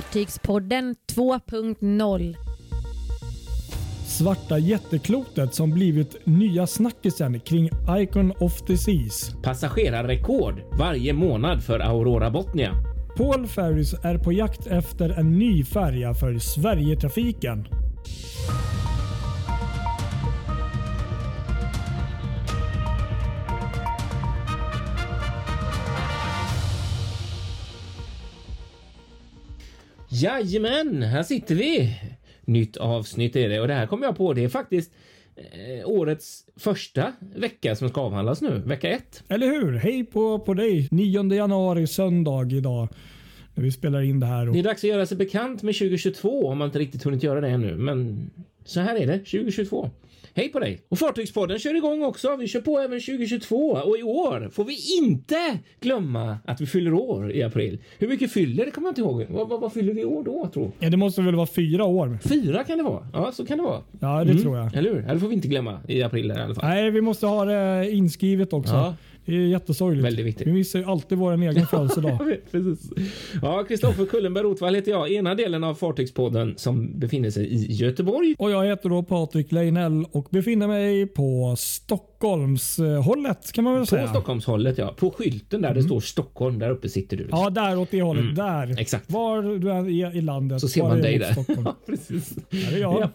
Fartygspodden 2.0. Svarta jätteklotet som blivit nya snackisen kring Icon of the Seas. Passagerarrekord varje månad för Aurora Botnia. Paul Ferris är på jakt efter en ny färja för Sverigetrafiken. Jajamän, här sitter vi. Nytt avsnitt är det och det här kommer jag på. Det är faktiskt eh, årets första vecka som ska avhandlas nu, vecka ett. Eller hur? Hej på, på dig! 9 januari söndag idag. När vi spelar in det här. Och... Det är dags att göra sig bekant med 2022 om man inte riktigt hunnit göra det ännu. Men så här är det 2022. Hej på dig! Och Fartygspodden kör igång också. Vi kör på även 2022 och i år får vi inte glömma att vi fyller år i april. Hur mycket fyller det kommer jag inte ihåg. Vad, vad, vad fyller vi i år då tror Ja, det måste väl vara fyra år? Fyra kan det vara. Ja, så kan det vara. Ja, det tror jag. Eller hur? Ja, Det får vi inte glömma i april i alla fall. Nej, vi måste ha det inskrivet också. Ja. Det är jättesorgligt. Väldigt viktigt. Vi missar ju alltid vår egen födelsedag. Precis. Ja, Kristoffer Kullenberg Rotvall heter jag, ena delen av Fartygspodden som befinner sig i Göteborg. Och jag heter då Patrik Leinell och befinner mig på Stockholmshållet kan man väl På säga. Stockholmshållet, ja. På skylten där det står Stockholm, där uppe sitter du. Ja, där åt det hållet. Där. Mm. exakt. Var du är i- landet. Så ser man dig där. Ja, precis. Där är jag. Ja.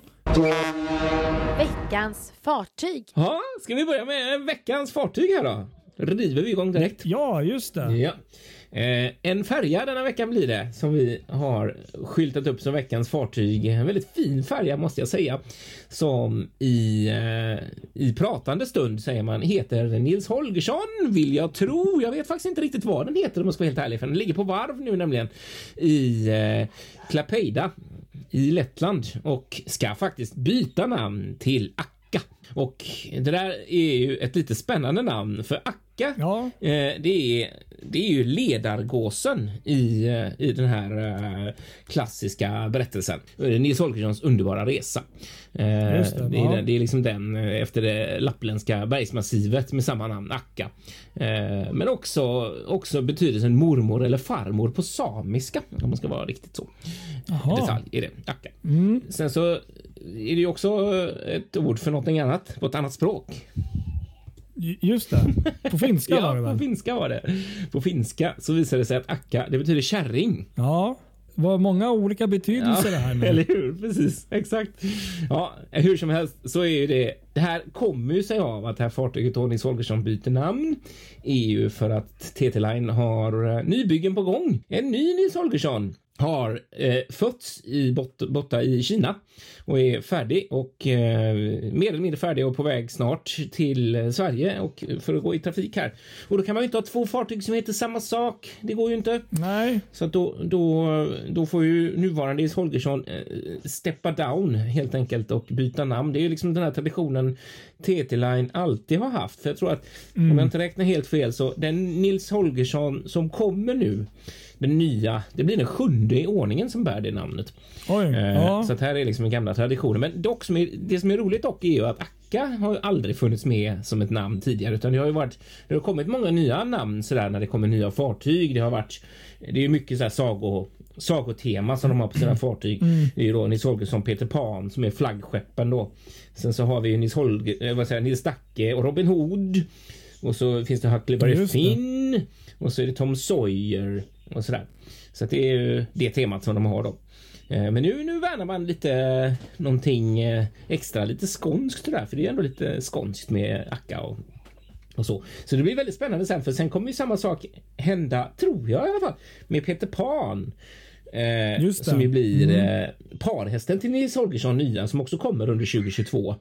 Veckans fartyg. Ja, ska vi börja med veckans fartyg här då? River vi igång direkt. Ja, just det. Ja. Eh, en färja denna veckan blir det som vi har skyltat upp som veckans fartyg. En väldigt fin färja måste jag säga. Som i, eh, i pratande stund säger man heter Nils Holgersson vill jag tro. Jag vet faktiskt inte riktigt vad den heter om jag ska vara helt ärlig för den ligger på varv nu nämligen i eh, Klapeida i Lettland och ska faktiskt byta namn till Akka. Och det där är ju ett lite spännande namn för Akka Ja. Eh, det, är, det är ju ledargåsen i, eh, i den här eh, klassiska berättelsen. Nils Holgerssons underbara resa. Just det, det, är, ja. den- det är liksom den efter det lappländska bergsmassivet med samma namn, Akka. Men också, också betydelsen mormor eller farmor på samiska om man ska vara riktigt så. Jaha. Detalj är det, Akka. Mm. Sen så är det ju också ett ord för någonting annat på ett annat språk. Just det. På finska var det Ja, på väl? finska var det. På finska så visade det sig att akka, det betyder kärring. Ja. Det var många olika betydelser det här med. eller hur? Precis, exakt. Ja, hur som helst så är ju det. Det här kommer ju sig av att det här fartyget Nils Holgersson byter namn. Ju för att TT Line har eh, nybyggen på gång. En ny Nils Holgersson har eh, fötts i bot borta i Kina och är färdig och eh, mer eller mindre färdig och på väg snart till Sverige och för att gå i trafik här. Och då kan man ju inte ha två fartyg som heter samma sak. Det går ju inte. Nej. Så då, då, då får ju nuvarande Nils Holgersson eh, steppa down helt enkelt och byta namn. Det är ju liksom den här traditionen TT Line alltid har haft. För jag tror att om jag inte räknar helt fel så den Nils Holgersson som kommer nu, den nya, det blir den sjunde i ordningen som bär det namnet. Oj. Eh, Ja. Så att här är liksom den gamla traditionen. Men dock, som är, det som är roligt dock är ju att Akka har ju aldrig funnits med som ett namn tidigare, utan det har ju varit. Det har kommit många nya namn sådär när det kommer nya fartyg. Det har varit. Det är mycket så här sago sagotema som de har på sina fartyg. Det är ju då Nils Holgersson, Peter Pan som är flaggskeppen då. Sen så har vi ju Nils Holger, eh, vad säger Nils Dacke och Robin Hood. Och så finns det Huckleberry. Finn och så är det Tom Sawyer och sådär. Så det är ju det temat som de har då. Eh, Men nu, nu värnar man lite eh, någonting eh, extra, lite skånskt sådär, för det är ändå lite skånskt med Akka och, och så. Så det blir väldigt spännande sen, för sen kommer ju samma sak hända, tror jag i alla fall, med Peter Pan. Eh, som ju blir eh, parhästen till Nils Holgersson nya som också kommer under 2022.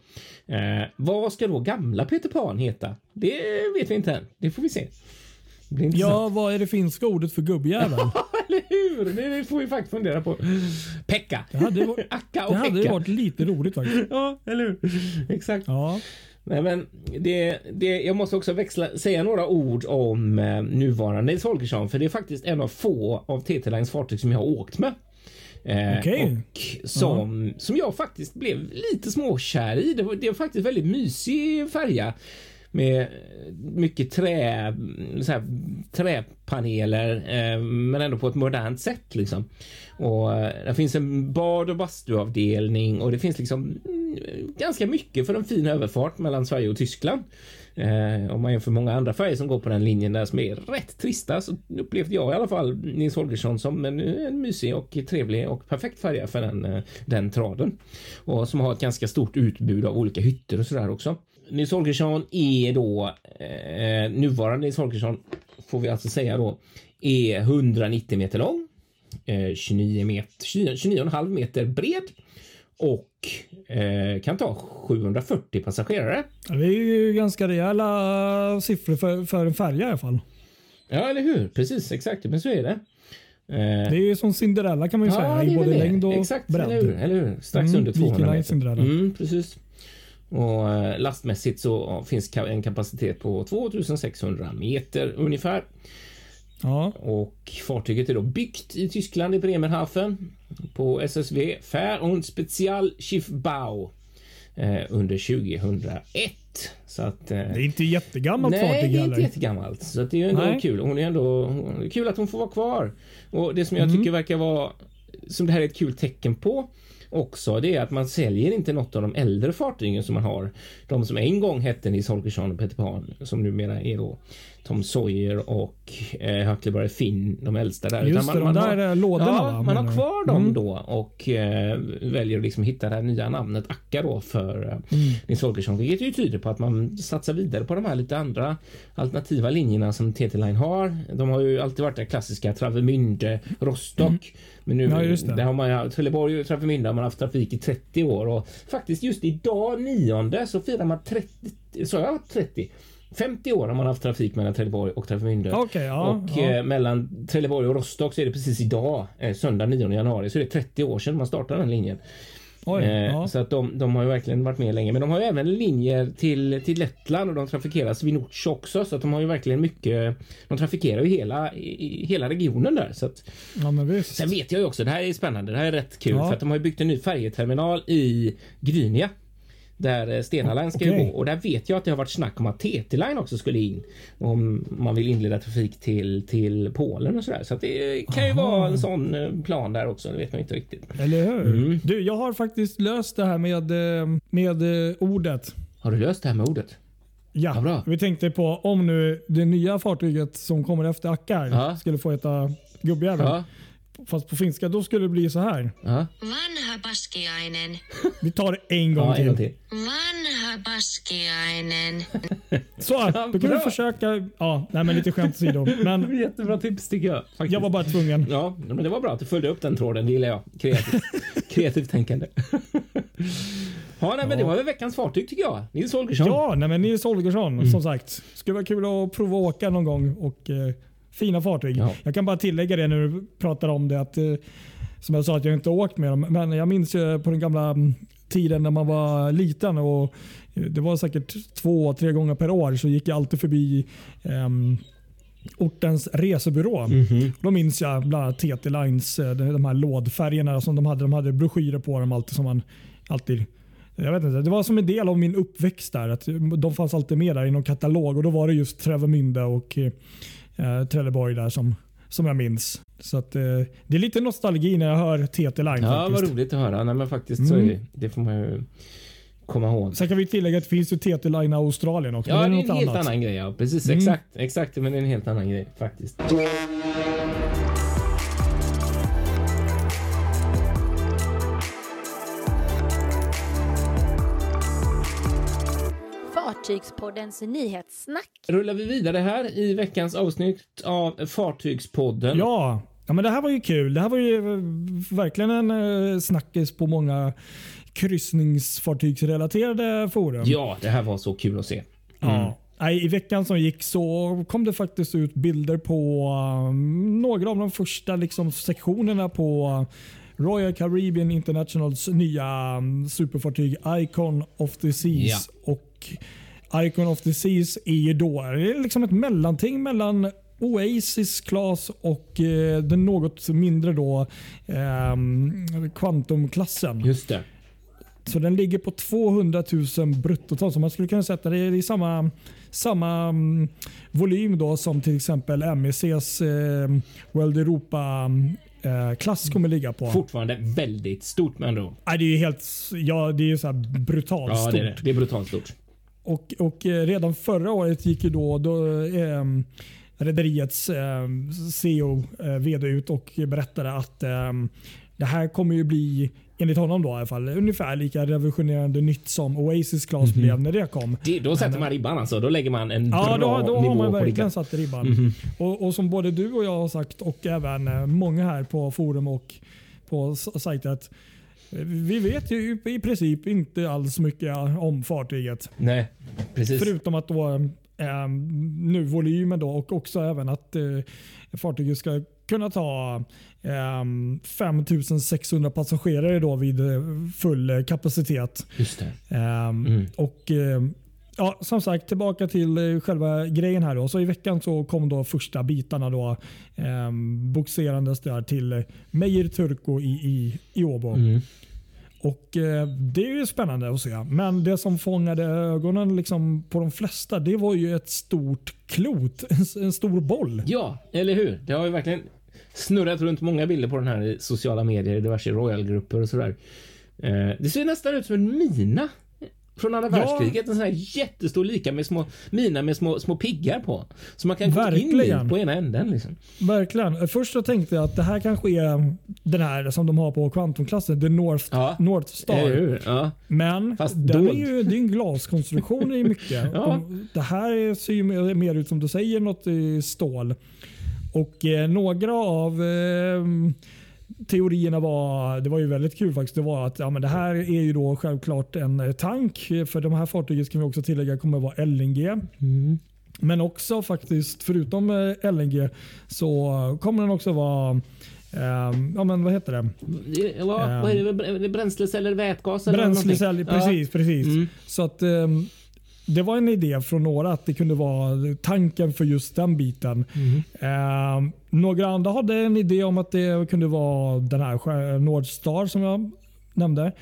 Eh, vad ska då gamla Peter Pan heta? Det vet vi inte än. Det får vi se. Ja, vad är det finska ordet för gubbjävel? Eller hur? Det får vi faktiskt fundera på. Pekka. Det hade, varit- Akka och det hade Pekka. varit lite roligt faktiskt. Ja, eller hur? Exakt. Ja. Nej, men det, det, jag måste också växla, säga några ord om eh, nuvarande Nils Holgersson, för det är faktiskt en av få av TT Lines fartyg som jag har åkt med. Eh. Och som, som jag faktiskt blev lite småkär i. Det var, det var faktiskt väldigt mysig färja med mycket trä, så här, träpaneler eh, men ändå på ett modernt sätt liksom. Och eh, det finns en bad och bastuavdelning och det finns liksom mm, ganska mycket för en fin överfart mellan Sverige och Tyskland. Eh, om man jämför många andra färger som går på den linjen där som är rätt trista så upplevde jag i alla fall Nils Holgersson som en, en mysig och trevlig och perfekt färja för den, eh, den traden. Och som har ett ganska stort utbud av olika hytter och sådär också. Nils Holgersson är då eh, nuvarande Nils Holgersson får vi alltså säga då är 190 meter lång, eh, 29 meter, 29,5 meter bred och eh, kan ta 740 passagerare. Det är ju ganska rejäla siffror för, för en färja i alla fall. Ja, eller hur? Precis, exakt. Men så är det. Eh, Det är ju som Cinderella kan man ju ja, säga i både det. längd och Exakt, bredd. eller hur? Eller hur? Strax Mm, under 200 Viking Line meter. Cinderella. Mm, precis. Och eh, lastmässigt så finns en kapacitet på 2600 meter ungefär. Ja. Och fartyget är då byggt i Tyskland i Bremerhaven på SSV Fair und Spezial Schiffbau eh, under 2001. Så att eh, Det är inte jättegammalt Nej, fartyg det är inte jättegammalt. Så att det är ju ändå Nej. kul. Hon är ändå kul att hon får vara kvar. Och det som jag Mm. tycker verkar vara som det här är ett kul tecken på också, det är att man säljer inte något av de äldre fartygen som man har. De som en gång hette Nils Holgersson och Peter Pan, som numera är då Tom Sawyer och eh, Huckleberry Finn, de äldsta där. Just Utan det, de där är lådorna ja, va? man har kvar dem Mm. då och eh, väljer att liksom hitta det här nya namnet Akka då för eh, Mm. Nils Holgersson, vilket ju tyder på att man satsar vidare på de här lite andra alternativa linjerna som TT Line har. De har ju alltid varit det klassiska Travemünde, Rostock. Men nu, Mm. Ja, just det. där har man ju, Trelleborg och Travemünde har man haft trafik i 30 år och faktiskt just idag nionde så firar man 30, sa jag 30? 50 år har man haft trafik mellan Trelleborg och Travemünde. Okej, ja. och ja. eh, mellan Trelleborg och Rostock så är det precis idag, eh, söndag 9 januari, så är det 30 år sedan man startade den linjen. Oj, Eh, ja. Så att de, de har ju verkligen varit med länge. Men de har ju även linjer till, till Lettland och de trafikerar Swinoujscie också. Så att de har ju verkligen mycket. De trafikerar ju hela, i, hela regionen där. Så att, ja, men visst. sen vet jag ju också, det här är spännande. Det här är rätt kul för att de har ju byggt en ny färjeterminal i Gdynia. Där eh, Stena Line ska ju Okej. gå och där vet jag att det har varit snack om att TT Line också skulle in. Om man vill inleda trafik till, till Polen och sådär. Så att det kan ju Aha. vara en sån eh, plan där också. Det vet man inte riktigt. Eller hur? Mm. Du, jag har faktiskt löst det här med, eh, med ordet. Har du löst det här med ordet? Ja, Ja, bra. vi tänkte på om nu det nya fartyget som kommer efter Akkar Ja. skulle få heta Gubbjäveln. Ja. Fast på finska, då skulle det bli så här. ja. Vanha paskiainen, Vi tar det en gång Ja, till. en gång till. vanha paskiainen. Så, då kan vi bra. försöka. Ja, nej, men lite skämt åsido. Men Jättebra tips tycker jag. Faktiskt. jag var bara tvungen. Ja, men det var bra att du följde upp den tråden. Det gillar jag. Kreativt, Kreativt tänkande. ja, nej, men det var väl veckans fartyg tycker jag. Nils Holgersson. Ja, nej, men Nils Holgersson Mm. som sagt. Skulle vara kul att prova att åka någon gång. Och eh, Fina fartyg. Ja. Jag kan bara tillägga det när du pratar om det. att eh, Som jag sa att jag inte åkt med dem. Men jag minns ju på den gamla mm, tiden när man var liten. och eh, Det var säkert två, tre gånger per år så gick jag alltid förbi ehm, ortens resebyrå. Mhm. Då minns jag bland annat TT Lines, eh, de här lådfärgerna som de hade. De hade broschyrer på dem alltid som man alltid jag vet inte, det var som en del av min uppväxt där. Att de fanns alltid med där i någon katalog och då var det just Trävemünde och eh, Trelleborg där som, som jag minns. Så att, eh, det är lite nostalgi när jag hör TT Line Ja, faktiskt. vad roligt att höra. Nej, men faktiskt så Mm. är, det får man ju komma ihåg. Sen kan vi tillägga att det finns ju TT Line Australien också. Ja, det är något en helt annat. annan grej. Ja. Precis, Mm. exakt. Exakt, men det är en helt annan grej faktiskt. Fartygspoddens nyhetssnack. Rullar vi vidare här i veckans avsnitt av Fartygspodden. Ja, ja men det här var ju kul. Det här var ju eh, verkligen en eh, snackis på många kryssningsfartygsrelaterade forum. ja, det här var så kul att se. Ja. Nej, I veckan som gick så kom det faktiskt ut bilder på um, några av de första liksom, sektionerna på Royal Caribbean Internationals nya um, superfartyg Icon of the Seas. Och Icon of the Seas är ju då det är liksom ett mellanting mellan Oasis Class och eh, den något mindre då um, Quantum-klassen. Just det. Så den ligger på 200 000 bruttoton. Så man skulle kunna sätta det i samma, samma mm, volym då som till exempel MECs eh, World Europa eh, klass kommer ligga på. Fortfarande väldigt stort med andra ord. Nej, det är ju helt ja, det är så här brutalt Ja, stort. det är det. Det är brutalt stort. Och, och eh, redan förra året gick ju då, då eh, rederiets eh, CEO, eh, vd ut och berättade att eh, det här kommer ju bli, enligt honom då i alla fall, ungefär lika revolutionerande nytt som Oasis Class blev när det kom. Det, då sätter man ribban alltså. Då lägger man en Ja, bra då, då nivå har man verkligen ribban. satt ribban. Och, och som både du och jag har sagt och även eh, många här på forum och på s- sajtet. eh, Vi vet ju i princip inte alls mycket om fartyget. Nej, precis. Förutom att då eh, nu volymen då och också även att eh, fartyget ska kunna ta eh, 5600 passagerare då vid eh, full eh, kapacitet. Just det. Ehm, Och eh, ja, Som sagt, tillbaka till eh, själva grejen här. Då. Så I veckan så kom då första bitarna då, eh, boxerandes där till Meyer Turko i, i, i Åbo. Mm. Och eh, Det är ju spännande att se. Men det som fångade ögonen liksom på de flesta det var ju ett stort klot. En, en stor boll. Ja, eller hur? Det har ju verkligen snurrat runt många bilder på den här i sociala medier, diverse royalgrupper och sådär. Eh, det ser nästan ut som en mina från andra Ja. världskriget. En sån här jättestor lika med små mina med små, små piggar på. Som man kan gå in i på ena änden. Liksom. Verkligen. Först så tänkte jag att det här kanske är den här som de har på kvantumklassen. The North, Ja. North Star. Ja. Men Fast den är ju, det är en glaskonstruktion i mycket. De, det här ser ju mer, mer ut som du säger, något i stål. Och eh, några av eh, teorierna var, det var ju väldigt kul faktiskt, det var att ja, men det här är ju då självklart en eh, tank. För de här fartygen ska vi också tillägga kommer att vara LNG. Men också faktiskt, förutom eh, LNG, så kommer den också vara ehm, ja, men vad heter det? Det- Vad, vad är det? Är det Bränsleceller, vätgas? eller Bränslecell, någonting? precis. precis. Mm. Så att ehm, det var en idé från några att det kunde vara tanken för just den biten. Mm. Ehm, några andra hade en idé om att det kunde vara den här Nordstar som jag nämnde.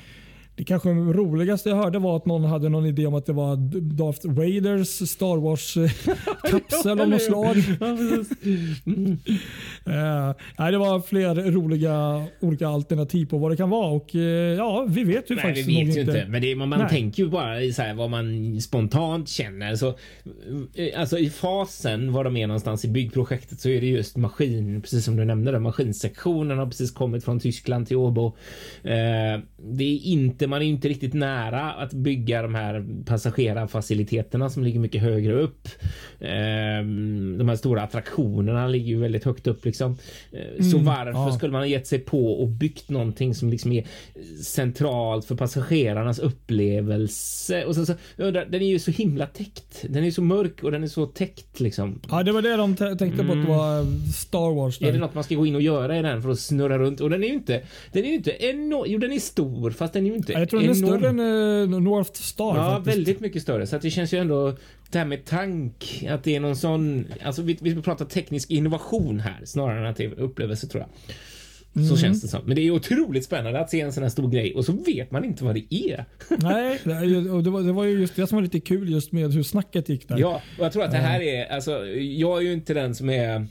Det kanske roligaste jag hörde var att någon hade någon idé om att det var Darth Vaders Star Wars-kapsel av något slag. Mm. Eh, nej, det var fler roliga olika alternativ på vad det kan vara. Och, eh, ja, vi vet ju Nej, faktiskt vi vet nog ju inte. Men det, är- man, Nej. tänker ju bara i så här, vad man spontant känner. Så, eh, alltså i fasen var de är någonstans i byggprojektet så är det just maskin, precis som du nämnde, där, maskinsektionen har precis kommit från Tyskland till Åbo. Eh, det är inte, man är inte riktigt nära att bygga de här passagerarfaciliteterna som ligger mycket högre upp. Eh, de här stora attraktionerna ligger ju väldigt högt upp liksom. Eh, så varför ja. skulle man ha gett sig på och byggt någonting som liksom är centralt för passagerarnas upplevelse? Och sen så, undrar, den är ju så himla täckt. Den är så mörk och den är så täckt liksom. Ja, det var det de tänkte på att det var Star Wars. Där. Är det något man ska gå in och göra i den för att snurra runt? Och den är ju inte, den är ju inte enorm. Jo, den är stor, fast den är ju inte Ja, jag tror den är större än eh, North Star. Ja, faktiskt. väldigt mycket större. Så att det känns ju ändå det här med tank, att det är någon sån, alltså vi, vi pratar teknisk innovation här snarare än att det är upplevelse tror jag. Mm. Så känns det som. Men det är otroligt spännande att se en sån här stor grej och så vet man inte vad det är. Nej, och det, var, det var ju just det som var lite kul just med hur snacket gick där. Ja, och jag tror att det här är, alltså, jag är ju inte den som är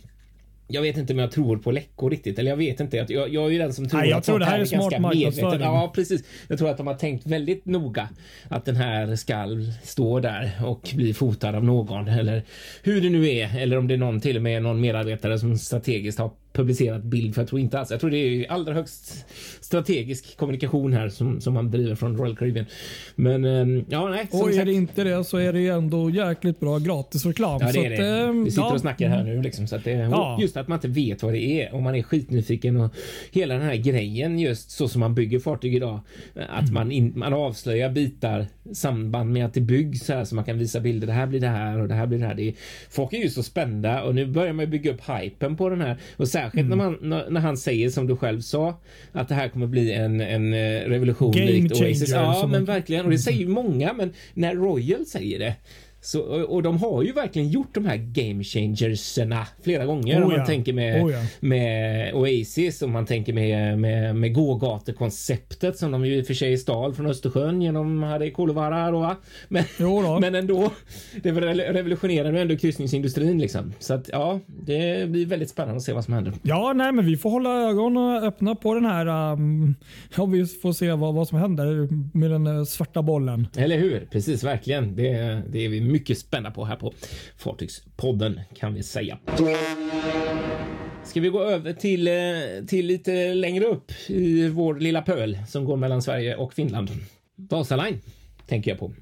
jag vet inte om jag tror på läckor riktigt. Eller jag vet inte. Jag, jag är ju den som tror Nej, jag att tror det här är smart ganska marknadsföring. Ja, precis. Jag tror att de har tänkt väldigt noga att den här ska stå där och bli fotad av någon eller hur det nu är. Eller om det är någon till och med någon medarbetare som strategiskt har publicerat bild. För jag tror inte alls. Jag tror det är allra högst strategisk kommunikation här som, som man driver från Royal Caribbean. Men ehm, ja, nej. Och är sagt- det inte det så är det ändå jäkligt bra gratisreklam. Ja, det är det. att, ehm, Vi sitter ja. och snackar här nu liksom, så att det, Ja. just att man inte vet vad det är och man är skitnyfiken och hela den här grejen just så som man bygger fartyg idag. Att man, in, man avslöjar bitar samband med att det byggs så här så man kan visa bilder. Det här blir det här och det här blir det här. Det är, folk är ju så spända och nu börjar man bygga upp hypen på den här och särskilt när, man, när, han säger som du själv sa att det här kommer bli en, en eh, revolution Game likt Oasis. Ja, men verkligen. Och det säger ju många men när Royal säger det Så, och, de har ju verkligen gjort de här game changerserna flera gånger. Oh om man ja. tänker med, Oh ja. med Oasis och man tänker med, med, med gågatekonceptet som de ju i och för sig stal från Östersjön genom Hade va? Men, men ändå. Det revolutionerar ju ändå kryssningsindustrin liksom. Så att ja, det blir väldigt spännande att se vad som händer. Ja, nej, men vi får hålla ögonen öppna på den här. Um, ja, vi får se vad, vad som händer med den eh, svarta bollen. Eller hur? Precis, verkligen. Det, det är vi mycket spända på här på Fartygspodden kan vi säga. Ska vi gå över till, eh, till lite längre upp i vår lilla pöl som går mellan Sverige och Finland. Vasaline tänker jag på.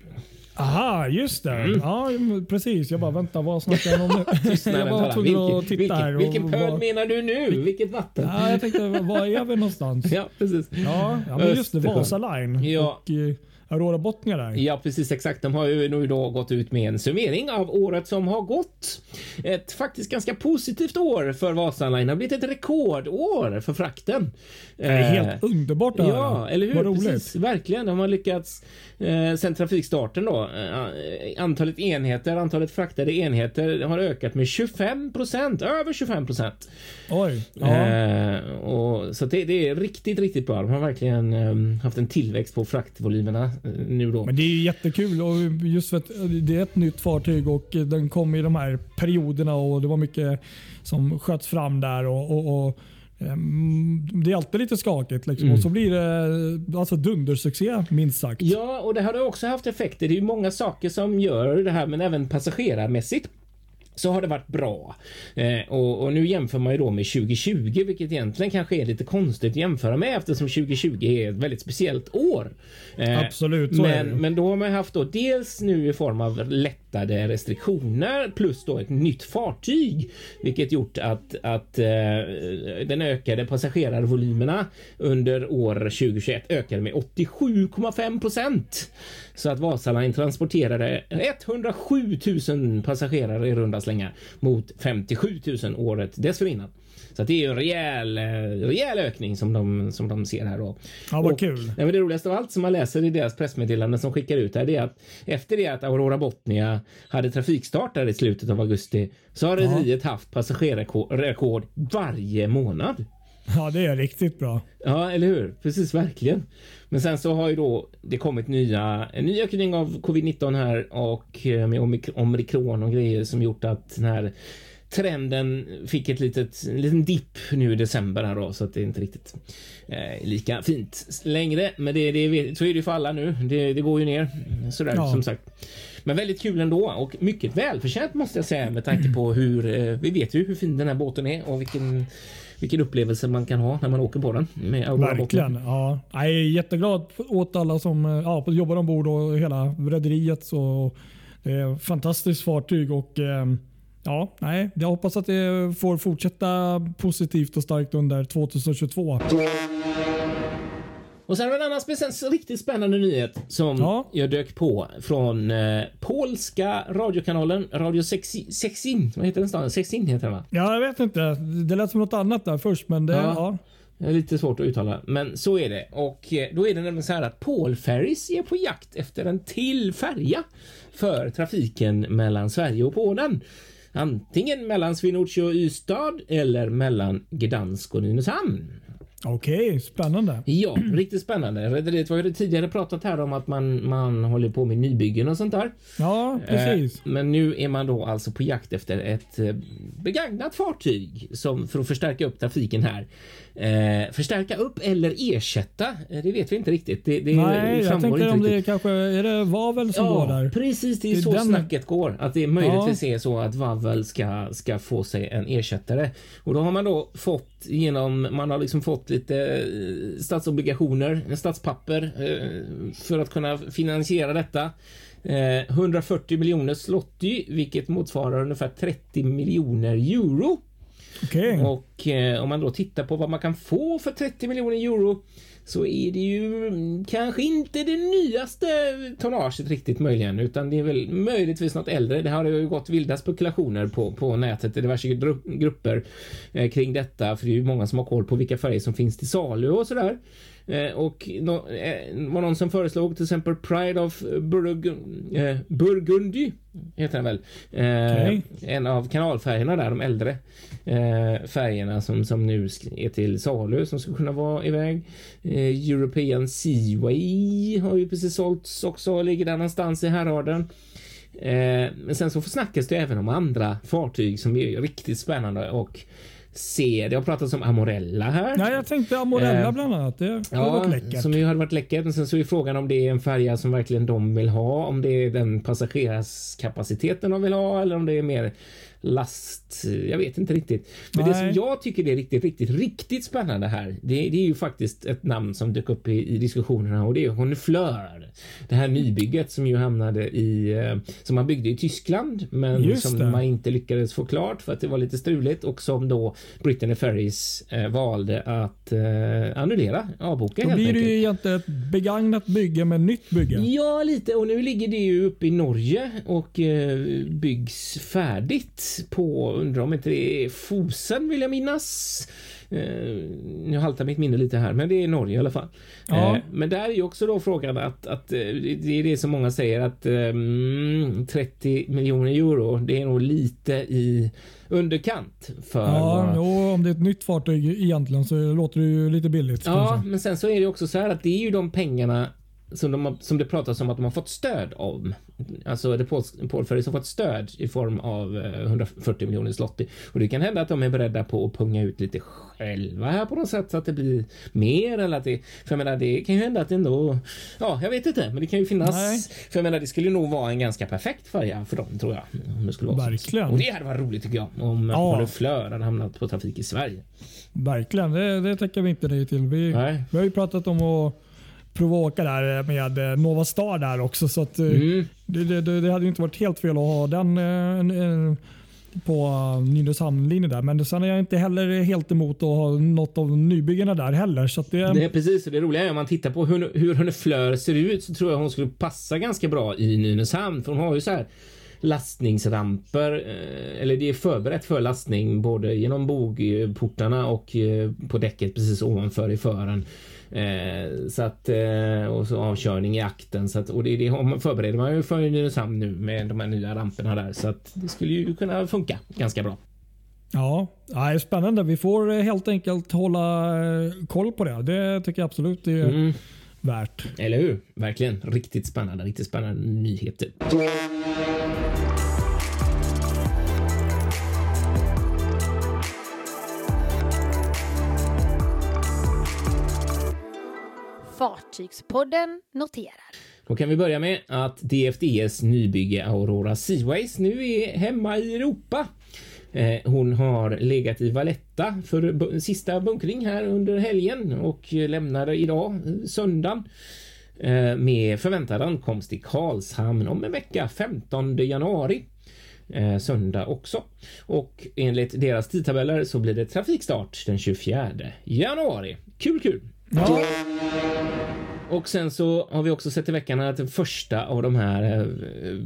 Aha, just det. Ja, precis. Jag bara väntar, vad snackar han om nu? Mm. Jag var tvungen att Vilken, titta här. vilken, och vilken pöl vad- menar du nu? Vilket vatten? Ja, jag tänkte, var är vi någonstans? Ja, precis. Ja, ja men just det. Vasa Line Ja. och eh, Aurora Botnia där. Ja, precis exakt. De har ju nu då gått ut med en summering av året som har gått. Ett faktiskt ganska positivt år för Vasaline. Det har blivit ett rekordår för frakten. Det är helt underbart det här. Ja, eller hur? Vad roligt. Precis, verkligen. De har lyckats eh, sen trafikstarten då. Eh, antalet enheter, antalet fraktade enheter har ökat med 25 procent, över 25 procent. Oj. Ja. Eh, och, så det, det är riktigt, riktigt bra. De har verkligen eh, haft en tillväxt på fraktvolymerna eh, nu då. Men det är ju jättekul och just för att det är ett nytt fartyg och den kom i de här perioderna och det var mycket som sköts fram där. och, och, och ehm, det är alltid lite skakigt liksom. Mm. och så blir det alltså dundersuccé minst sagt. Ja, och det har också haft effekter. Det är ju många saker som gör det här, men även passagerarmässigt så har det varit bra. Eh, och, och nu jämför man ju då med 2020, vilket egentligen kanske är lite konstigt att jämföra med eftersom 2020 är ett väldigt speciellt år. Eh, Absolut, så är det men, men då har man haft då dels nu i form av lättade restriktioner plus då ett nytt fartyg, vilket gjort att, att eh, den ökade passagerarvolymerna under år 2021 ökade med 87,5 procent. Så att Vasaline transporterade 107 000 passagerare i runda slängar mot 57 000 året dessförinnan. Så det är ju en rejäl, eh, rejäl ökning som de, som de ser här då. Ja, vad Och- kul. Nej, det roligaste av allt som man läser i deras pressmeddelande som skickar ut här det är att efter det att Aurora Botnia hade trafikstart där i slutet av augusti så har rederiet haft passagerarrekord varje månad. Ja, det är riktigt bra. Ja, eller hur? Precis, verkligen. Men sen så har ju då det kommit nya, en ny ökning av covid-19 här och eh, med omik- omikron och grejer som gjort att den här trenden fick ett litet, en liten dipp nu i december här då så att det är inte riktigt eh, lika fint längre. Men det, det, så är det ju för alla nu. Det, det går ju ner sådär Ja. som sagt. Men väldigt kul ändå och mycket välförtjänt måste jag säga med tanke på hur eh, vi vet ju hur fin den här båten är och vilken vilken upplevelse man kan ha när man åker på den med Verkligen. Ja. Jag är jätteglad åt alla som eh, ja, jobbar ombord och hela rederiet. Så det är ett fantastiskt fartyg och eh, ja, nej, jag hoppas att det får fortsätta positivt och starkt under 2022. Och sen en annan spec- riktigt spännande nyhet som Ja. jag dök på från eh, polska radiokanalen Radio Sexi- Sexin. Vad heter den staden? Sexin heter den va? Ja, jag vet inte. Det lät som något annat där först, men det, Ja. ja. Det är lite svårt att uttala, men så är det. Och eh, då är det nämligen så här att Paul Ferries är på jakt efter en till färja för trafiken mellan Sverige och Polen. Antingen mellan Swinoujscie och Ystad eller mellan Gdansk och Nynäshamn. Okej, spännande. Ja, riktigt spännande. Rederiet var ju tidigare pratat här om att man, man håller på med nybyggen och sånt där. Ja, precis. Eh, men nu är man då alltså på jakt efter ett eh, begagnat fartyg som för att förstärka upp trafiken här. Eh, förstärka upp eller ersätta? Eh, det vet vi inte riktigt. Det, det Nej, jag inte om det riktigt. kanske är det Vavel som går Ja, där. precis. Det är Det är så den- snacket går. Att det möjligtvis är så att Vavel ska, ska få sig en ersättare. Och då har man då fått genom, man har liksom fått lite eh, statsobligationer, statspapper eh, för att kunna finansiera detta. Eh, 140 miljoner slotti, vilket motsvarar ungefär 30 miljoner euro. Okej. Och och eh, om man då tittar på vad man kan få för 30 miljoner euro så är det ju mm, kanske inte det nyaste tonnaget riktigt möjligen utan det är väl möjligtvis något äldre. Det har ju gått vilda spekulationer på, på nätet i diverse gru- grupper eh, kring detta för det är ju många som har koll på vilka färger som finns till salu och sådär. Eh, och no, eh, var någon som föreslog till exempel Pride of Burg eh, Burgundy heter den väl. Eh, Okej. En av kanalfärgerna där, de äldre eh, färgerna som, som nu är till salu som skulle kunna vara iväg. Eh, European Seaway har ju precis sålts också, ligger där någonstans i härraden. Eh, men sen så snackas det även om andra fartyg som är riktigt spännande och se. Det har pratats om Amorella här. Nej, jag tänkte Amorella Eh, bland annat. Det hade Ja, varit läckert. som ju hade varit läckert. Men sen så är frågan om det är en färja som verkligen de vill ha. Om det är den passagerarskapaciteten de vill ha eller om det är mer last. Jag vet inte riktigt. Men det Nej. som jag tycker är riktigt, riktigt, riktigt spännande här. Det, det är ju faktiskt ett namn som dök upp i, i diskussionerna och det är Honfleur. Det här nybygget som ju hamnade i, eh, som man byggde i Tyskland, men Just som det. man inte lyckades få klart för att det var lite struligt och som då Brittany Ferries eh, valde att eh, annullera, avboka Då blir det enkelt. ju egentligen ett begagnat bygge med nytt bygge. Ja, lite. Och nu ligger det ju uppe i Norge och eh, byggs färdigt på, undrar om inte det är Fosen vill jag minnas. Eh, nu haltar mitt minne lite här, men det är Norge i alla fall. Ja. Eh, men där är ju också då frågan att, att eh, det är det som många säger att eh, mm, 30 miljoner euro, det är nog lite i underkant för Ja, vad- jo, om det är ett nytt fartyg egentligen så låter det ju lite billigt. Ja, men sen så är det också så här att det är ju de pengarna som, de, har- som det pratas om att de har fått stöd om. Alltså det Ferries har fått stöd i form av eh, 140 miljoner zloty. Och det kan hända att de är beredda på att punga ut lite själva här på något sätt så att det blir mer eller att det, för jag menar det kan ju hända att det ändå, ja jag vet inte, men det kan ju finnas, Nej. för jag menar det skulle nog vara en ganska perfekt färja för dem tror jag. Om det skulle vara så. Verkligen. Och det hade varit roligt tycker jag om Ja. ja. Flör hade hamnat på trafik i Sverige. Verkligen, det, det tackar vi inte nej till. Vi, Nej. vi har ju pratat om att prova att åka där med eh, Nova Star där också. Så att, eh, Mm. det, det, det hade inte varit helt fel att ha den eh, på Nynäshamn-linjen där. Men sen är jag inte heller helt emot att ha något av nybyggena där heller. Så det, Det är precis och det roliga är om man tittar på hur, hur Hörne Flör ser ut så tror jag hon skulle passa ganska bra i Nynäshamn för hon har ju så här lastningsramper eller det är förberett för lastning både genom bogportarna och på däcket precis ovanför i fören. Eh, så att eh, och så avkörning i akten så att och det, det man- förbereder man ju för Nynäshamn nu med de här nya ramperna där så att det skulle ju kunna funka ganska bra. ja, nej, spännande. Vi får eh, helt enkelt hålla eh, koll på det. Det tycker jag absolut är Mm. värt. Eller hur? Verkligen riktigt spännande, riktigt spännande nyheter. Fartygspodden noterar. Då kan vi börja med att DFDS nybygge Aurora Seaways nu är hemma i Europa. Eh, hon har legat i Valletta för sista bunkring här under helgen och lämnade idag, eh, söndagen, eh, med förväntad ankomst i Karlshamn om en vecka, 15 januari. Eh, söndag också. Och enligt deras tidtabeller så blir det trafikstart den 24 januari. Kul, kul! Ja, Och sen så har vi också sett i veckan att den första av de här eh,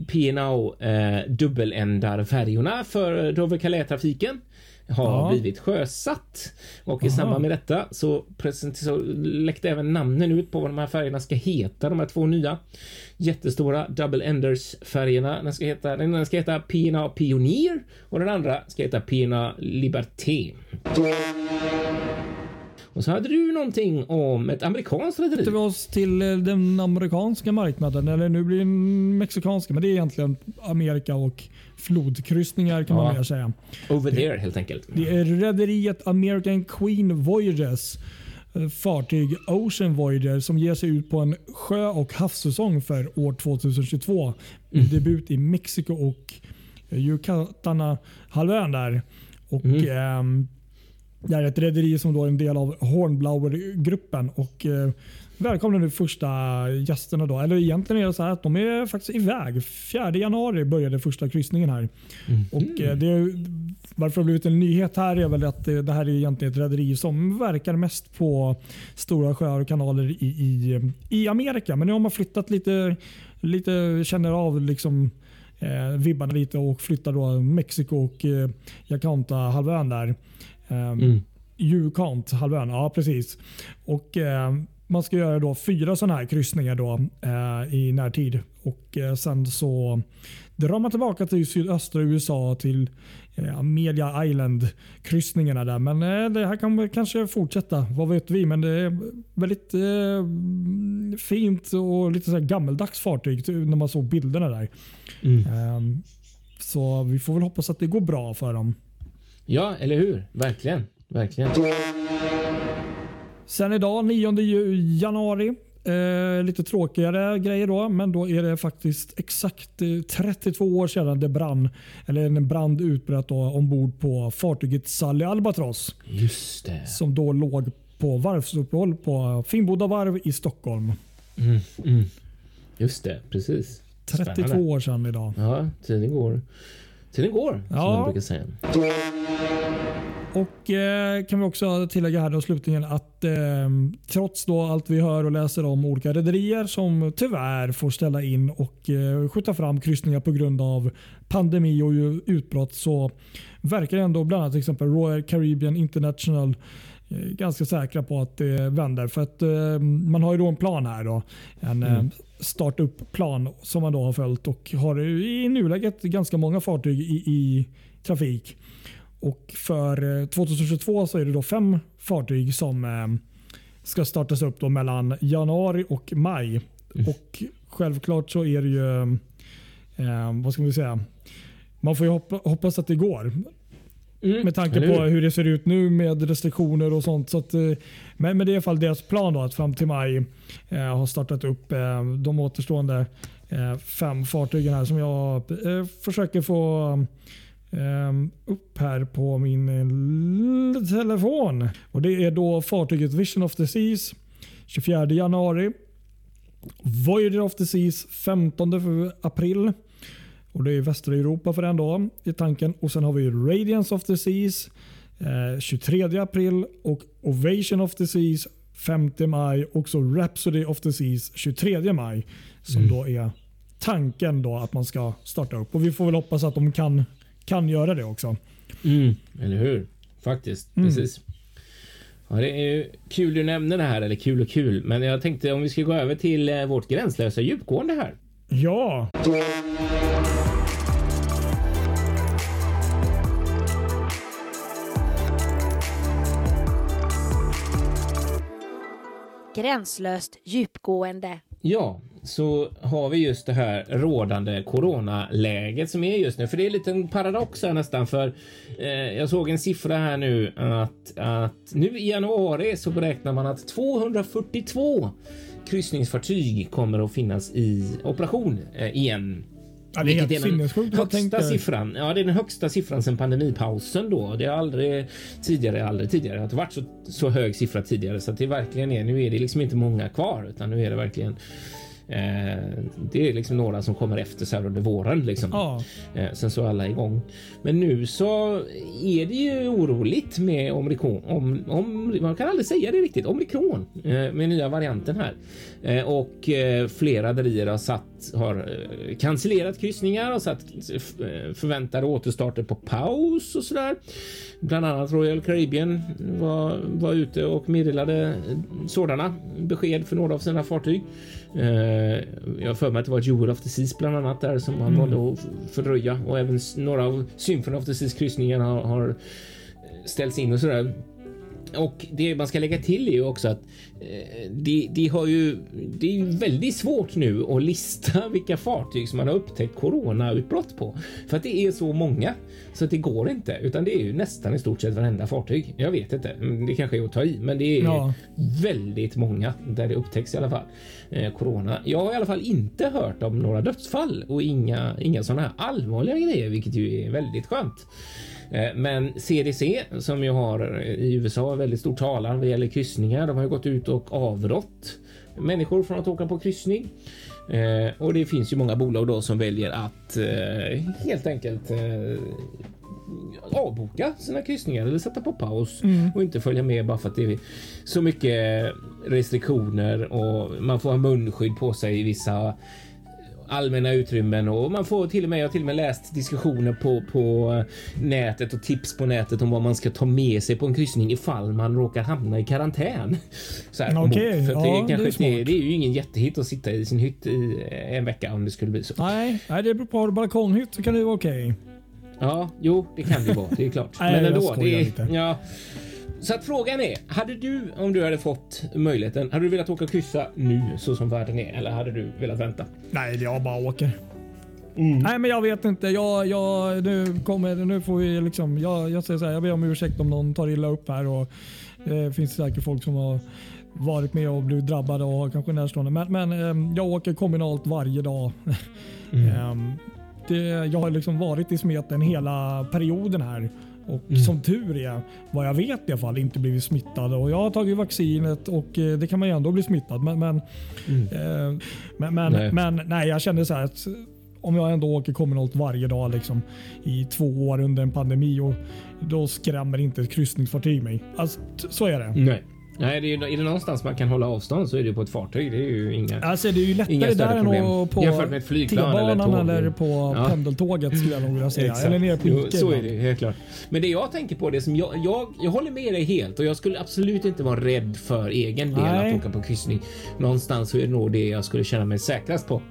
P&O eh, dubbeländarfärjorna för Dover Calais-trafiken har Ja. blivit sjösatt. Och i Aha. samband med detta så, så läckte även namnen ut på vad de här färgerna ska heta, de här två nya jättestora Double Enders färgerna. Den ska heta, den ena ska heta P&O Pioneer och den andra ska heta P&O Liberté. Och så hade du någonting om ett amerikanskt rederi. vi oss till eh, den amerikanska marknaden. Eller nu blir det den mexikanska, men det är egentligen Amerika och flodkryssningar kan Ja. man mer säga. Over there helt enkelt. Det är rederiet American Queen Voyages eh, fartyg Ocean Voyager som ger sig ut på en sjö och havssäsong för år 2022. Med debut i Mexiko och Yucatana halvön där. Och, ehm, Det är ett rederi som då är en del av Hornblower-gruppen och eh, välkomnar nu första gästerna. Då. Eller egentligen är det så här att de är faktiskt iväg. 4 januari började första kryssningen här. Och eh, det, varför det har blivit en nyhet här är väl att eh, det här är egentligen ett rederi som verkar mest på stora sjöar och kanaler i, i, i Amerika. Men nu har man flyttat lite, lite känner av liksom eh, vibbarna lite och flyttar då Mexiko och eh, Yaconta-halvön där. Um, Mm. Yukant-halvön, ja precis. Och eh, Man ska göra då fyra sådana här kryssningar då, eh, i närtid. Och eh, Sen så drar man tillbaka till sydöstra USA till eh, Amelia Island-kryssningarna där. Men eh, det här kan kanske fortsätta, vad vet vi. Men det är väldigt eh, fint och lite så gammeldags fartyg när man såg bilderna där. Mm. Ehm, så vi får väl hoppas att det går bra för dem. Ja, eller hur? Verkligen. Verkligen. Sen idag 9 ju- januari. Eh, lite tråkigare grejer då, men då är det faktiskt exakt eh, 32 år sedan det brann. Eller en brand utbröt då ombord på fartyget Sally Albatross. Just det. Som då låg på varvsuppehåll på Finnboda varv i Stockholm. Mm, mm. Just det, precis. 32 Spännande. år sedan idag. Ja, tiden går. Tiden går, som Ja. man brukar säga. Och eh, kan vi också tillägga här då slutligen att eh, trots då allt vi hör och läser om olika rederier som tyvärr får ställa in och eh, skjuta fram kryssningar på grund av pandemi och utbrott så verkar ändå bland annat till exempel Royal Caribbean International eh, ganska säkra på att det vänder. För att eh, man har ju då en plan här. Då, en mm. Startup-plan som man då har följt och har i nuläget ganska många fartyg i, i trafik. Och för eh, 2022 så är det då fem fartyg som eh, ska startas upp då mellan januari och maj. Och självklart så är det ju, eh, vad ska vi säga, man får ju hoppa, hoppas att det går. Mm, Med tanke på hur? det ser ut nu med restriktioner och sånt. Så att, eh, men, men det är i alla fall deras plan då, att fram till maj eh, har startat upp eh, de återstående eh, fem fartygen här som jag eh, försöker få eh, upp här på min eh, telefon. Och Det är då fartyget Vision of the Seas 24 januari. Voyager of the Seas 15 april. Och Det är västra Europa för den dagen i tanken. Och Sen har vi Radiance of the Seas eh, 23 april och Ovation of the Seas 5 maj och så Rhapsody of the Seas 23 maj. Som då är tanken då att man ska starta upp. Och Vi får väl hoppas att de kan, kan göra det också. Mm, eller hur? Faktiskt, Mm. precis. Ja, det är ju kul du nämner det här, eller kul och kul. Men jag tänkte om vi ska gå över till eh, vårt gränslösa djupgående här. Ja, Gränslöst djupgående. Ja, så har vi just det här rådande coronaläget som är just nu. För det är lite en paradox här nästan. För eh, jag såg en siffra här nu att, att nu i januari så beräknar man att 242 kryssningsfartyg kommer att finnas i operation eh, igen ja det är helt sinnessjukt. Högsta siffran. Ja, det är den högsta siffran sedan pandemipausen då. Det har aldrig tidigare, aldrig tidigare att det varit så, så hög siffra tidigare så att det verkligen är. Nu är det liksom inte många kvar utan nu är det verkligen det är liksom några som kommer efter så här under våren liksom. Ja. Eh, sen så är alla igång. Men nu så är det ju oroligt med omikron. Om, om, man kan aldrig säga det riktigt. Omikron eh, med nya varianten här. Eh, och eh, flera rederier har satt har eh, cancellerat kryssningar och satt eh, förväntade återstarter på paus och sådär. Bland annat Royal Caribbean var, var ute och meddelade sådana besked för några av sina fartyg. Eh, jag har för mig att det var Jewel of the Seas bland annat där som man valde att fördröja och även några av Symphony of the Seas kryssningarna har, har ställts in och sådär. Och det man ska lägga till är ju också att eh, det, det har ju. Det är ju väldigt svårt nu att lista vilka fartyg som man har upptäckt coronautbrott på för att det är så många så att det går inte utan det är ju nästan i stort sett varenda fartyg. Jag vet inte, mm, det kanske är att ta i, men det är Ja. väldigt många där det upptäcks i alla fall eh, corona. Jag har i alla fall inte hört om några dödsfall och inga, inga sådana här allvarliga grejer, vilket ju är väldigt skönt. Eh, Men CDC som ju har eh, i USA väldigt stor talan vad gäller kryssningar. De har gått ut och avrått människor från att åka på kryssning. Eh, och det finns ju många bolag då som väljer att helt enkelt avboka sina kryssningar eller sätta på paus och inte följa med bara för att det är så mycket restriktioner och man får ha munskydd på sig i vissa allmänna utrymmen och man får till och med, jag har till och med läst diskussioner på, på nätet och tips på nätet om vad man ska ta med sig på en kryssning ifall man råkar hamna i karantän. Så här, Okej, för att det, är kanske det är inte, det, smart. är ju ingen jättehit att sitta i sin hytt i en vecka om det skulle bli så. Nej, nej, det beror på. Har du balkonghytt så kan det vara okej. Ja, jo, det kan det vara. Det är klart. Nej, Men ändå. Det lite. ja. Så att frågan är, hade du om du hade fått möjligheten, hade du velat åka och kryssa nu så som världen är eller hade du velat vänta? Nej, jag bara åker. Nej, men jag vet inte. Jag, jag, nu, kommer, nu får vi liksom, jag, jag säger så här, jag ber om ursäkt om någon tar illa upp här. Och det finns säkert folk som har varit med och blivit drabbade och har kanske närstående. Men, men ehm, jag åker kommunalt varje dag. Ehm, det, jag har liksom varit i smeten hela perioden här. Och som tur är, vad jag vet i alla fall, inte blivit smittad. Och jag har tagit vaccinet och eh, det kan man ju ändå bli smittad. Men, men, eh, men, men, Nej. men nej, jag kände så här att om jag ändå åker kommunalt varje dag liksom, i två år under en pandemi och då skrämmer inte ett kryssningsfartyg mig. Alltså, så är det. Nej. Nej, det är, ju- är det någonstans man kan hålla avstånd så är det på ett fartyg. Det är ju inga... Alltså, det är ju lättare där än problem. att på Jämfört med ett flygplan eller tåg. eller, på Ja. pendeltåget skulle jag nog vilja säga. Eller nere på Jo, Så är det helt klart. Men det jag tänker på, det som jag, jag, jag håller med dig helt och jag skulle absolut inte vara rädd för egen del Nej. att åka på kryssning. Någonstans så är det nog det jag skulle känna mig säkrast på.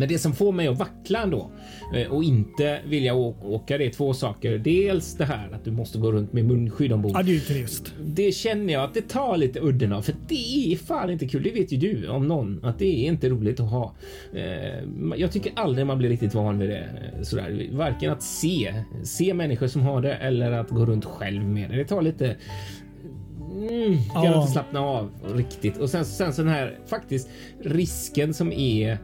Men det som får mig att vackla ändå eh, och inte vilja åka det är två saker. Dels det här att du måste gå runt med munskydd ombord. Ja, det är ju trist. Det känner jag att det tar lite udden av för det är fan inte kul. Det vet ju du om någon att det är inte roligt att ha. Eh, Jag tycker aldrig man blir riktigt van vid det eh, sådär. Varken att se, se människor som har det eller att gå runt själv med det. Det tar lite Mm, kan Ja. inte slappna av riktigt. Och sen, sen så den här faktiskt risken som är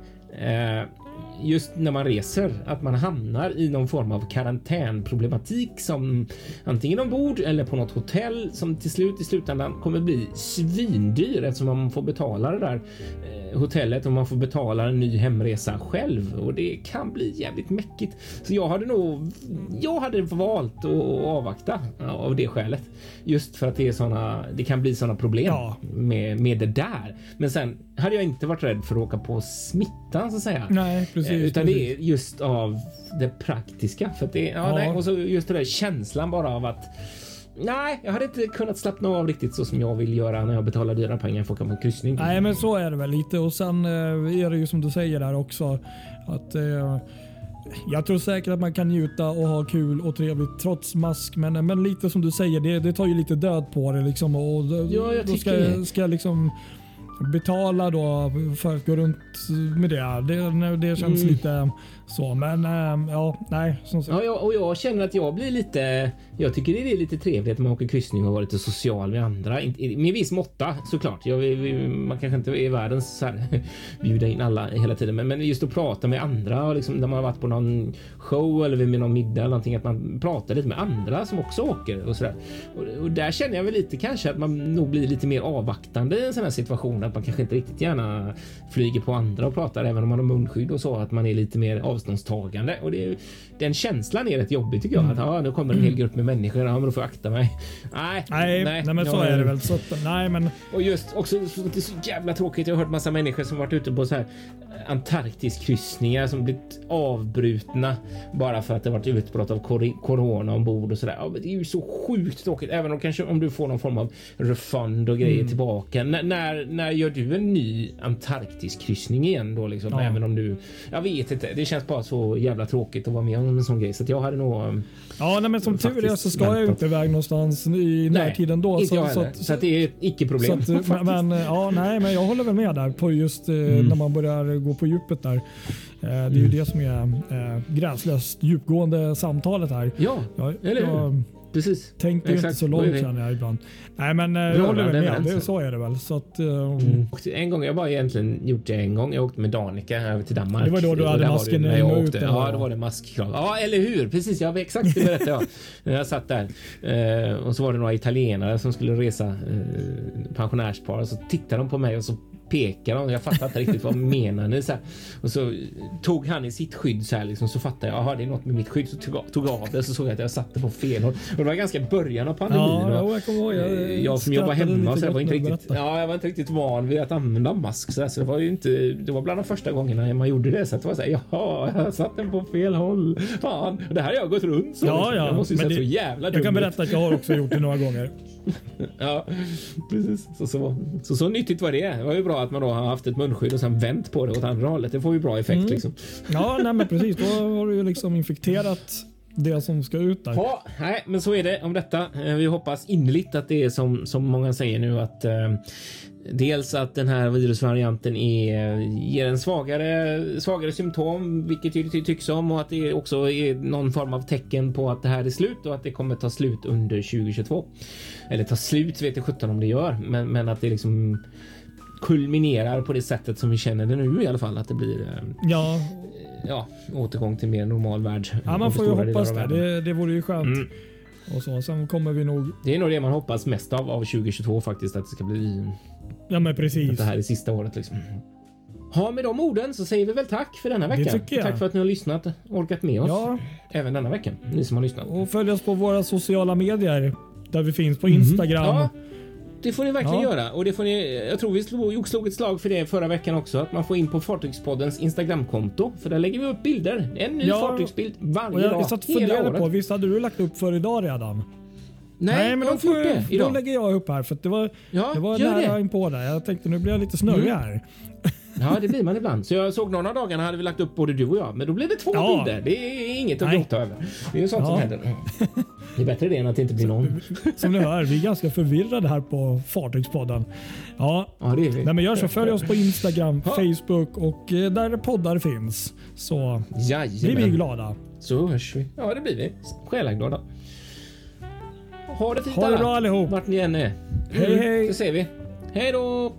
just när man reser, att man hamnar i någon form av karantänproblematik som antingen ombord eller på något hotell som till slut i slutändan kommer bli svindyr eftersom man får betala det där eh, hotellet och man får betala en ny hemresa själv och det kan bli jävligt mäckigt. Så jag hade nog. Jag hade valt att avvakta av det skälet just för att det är såna. Det kan bli såna problem Ja. med med det där. Men sen hade jag inte varit rädd för att åka på smittan så att säga. Nej, precis. Eh, Utan precis. det är just av det praktiska. För det, ja, Ja. Nej, och så just det där känslan bara av att Nej, jag hade inte kunnat slappna av riktigt så som jag vill göra när jag betalar dyra pengar för att åka på kryssning. Nej, men så är det väl lite. Och sen eh, är det ju som du säger där också att eh, jag tror säkert att man kan njuta och ha kul och trevligt trots mask. Men, men lite som du säger, det, det tar ju lite död på det. Liksom, och Ja, jag då ska, ska jag liksom betala då för att gå runt med det. Det, det känns Mm. lite så. Men ehm, ja, nej. Som sagt. Ja, jag, och jag känner att jag blir lite. Jag tycker det är lite trevligt när man åker kryssning och vara lite social med andra. Med viss måtta såklart. Jag, man kanske inte är världens så här, bjuda in alla hela tiden, men, men just att prata med andra och liksom när man har varit på någon show eller vid någon middag eller någonting, att man pratar lite med andra som också åker och så där. Och, och där känner jag väl lite kanske att man nog blir lite mer avvaktande i en sån här situation, att man kanske inte riktigt gärna flyger på andra och pratar även om man har munskydd och så, att man är lite mer avståndstagande och det är, den känslan är rätt jobbig tycker jag. Att ja, nu kommer en hel grupp med människor. Ja, men då får jag akta mig. Nej, Nej, nej, men så är det väl. Så nej, men och just också, så- det är så jävla tråkigt. Jag har hört massa människor som varit ute på så här eh, Antarktiskryssningar som blivit avbrutna bara för att det varit utbrott av corona ombord och sådär. Ja, det är ju så sjukt tråkigt. Även om kanske om du får någon form av refund och grejer tillbaka. N- när, när gör du en ny Antarktiskryssning igen då liksom? Ja. Även om du, jag vet inte. Det känns bara så jävla tråkigt att vara med om en sån grej så jag hade nog. um, Ja, nej, men som tur är så ska jag väntat. inte iväg någonstans i närtid ändå. inte så, jag så, att- Så, att det är ett icke-problem. att, men, men, ja, nej, men jag håller väl med där på just eh, Mm. när man börjar gå på djupet där. Eh, det är ju det som är eh, gränslöst djupgående samtalet här. Ja, Jag, Eller hur? Precis. tänker ju inte Exakt. så långt känner jag ibland. Nej men eh, jag håller med. överens. Det, så är det väl. Så att, eh, Mm. En gång, jag har bara egentligen gjort det en gång. Jag åkte med Danica över till Danmark. Det var då du hade masken när jag åkte. Ja, då var det maskkrav. Ja, eller hur? Precis, jag exakt det berättade jag. När jag satt där. Eh, och så var det några italienare som skulle resa pensionärspar och så tittade de på mig och så pekade de. Jag fattade inte riktigt vad menar ni? Så här. Och så tog han i sitt skydd så här liksom så fattade jag. Jaha, det är något med mitt skydd. Så tog, tog av det så såg jag att jag satte på fel håll. Och det var ganska början av pandemin. ja, och- jag kommer ihåg. Jag, Eh, jag som jobbar hemma lite så jag var inte riktigt, ja, jag var inte riktigt van vid att använda mask så, där, så det var ju inte. Det var bland de första gångerna man gjorde det så att det var så här. Jaha, jag satt den på fel håll. Fan, och det här har jag gått runt så. Ja, liksom. ja, Jag måste ju men det- så jävla Jag kan berätta att jag har också gjort det några gånger. Ja, precis. Så, så, så, så nyttigt var det. Det var ju bra att man då har haft ett munskydd och sen vänt på det åt andra hållet. Det får ju bra effekt Mm. liksom. Ja, nej, men precis. Då har du ju liksom infekterat det som ska ut där. Ja, nej, men så är det om detta. Eh, Vi hoppas innerligt att det är som, som många säger nu att eh, dels att den här virusvarianten är, ger en svagare, svagare symptom, vilket det ty- tycks som och att det också är någon form av tecken på att det här är slut och att det kommer ta slut under 2022. Eller ta slut vet jag sjutton om det gör, men, men att det liksom kulminerar på det sättet som vi känner det nu i alla fall. Att det blir eh, Ja, ja, återgång till mer normal värld. ja man får ju hoppas det. det. Det vore ju skönt. Mm. Och så. Sen kommer vi nog... Det är nog det man hoppas mest av av 2022 faktiskt. Att det ska bli Ja, men att precis. det här är sista året liksom. Ja, med de orden så säger vi väl tack för denna vecka. Tack för att ni har lyssnat och orkat med oss Ja, även denna vecka. Ni som har lyssnat. och följ oss på våra sociala medier. Där vi finns på Instagram. Mhm. Ja, det får ni verkligen Ja. göra och det får ni. Jag tror vi slog, slog ett slag för det förra veckan också. Att man får in på Fartygspoddens Instagramkonto för där lägger vi upp bilder. En ny Ja. fartygsbild varje Och jag, dag. jag satt och funderade på, visst hade du lagt upp för idag redan? Nej, men jag har inte får, gjort det jag- då idag. lägger jag upp här för det var, Ja, det var nära det. inpå där. Jag tänkte nu blir jag lite snurrig Mm. här. Ja, det blir man ibland. Så jag såg någon av dagarna hade vi lagt upp både du och jag, men då blev det två Ja. bilder. Det är inget att Nej. gråta över. Det är ju sånt som Ja. händer. Det är bättre det än att det inte blir någon. Som ni hör, vi är ganska förvirrade här på Fartygspodden. Ja, Ja, det är vi. nej, men gör så. Följ oss på Instagram, Ja. Facebook och eh, där poddar finns. Så blir vi Jajamän. glada. Så hörs vi. Ja, det blir vi. Själaglada. Ha det fint Ha det bra allihop. Vart ni än är. Hej, hej. Så ser vi. Hej då!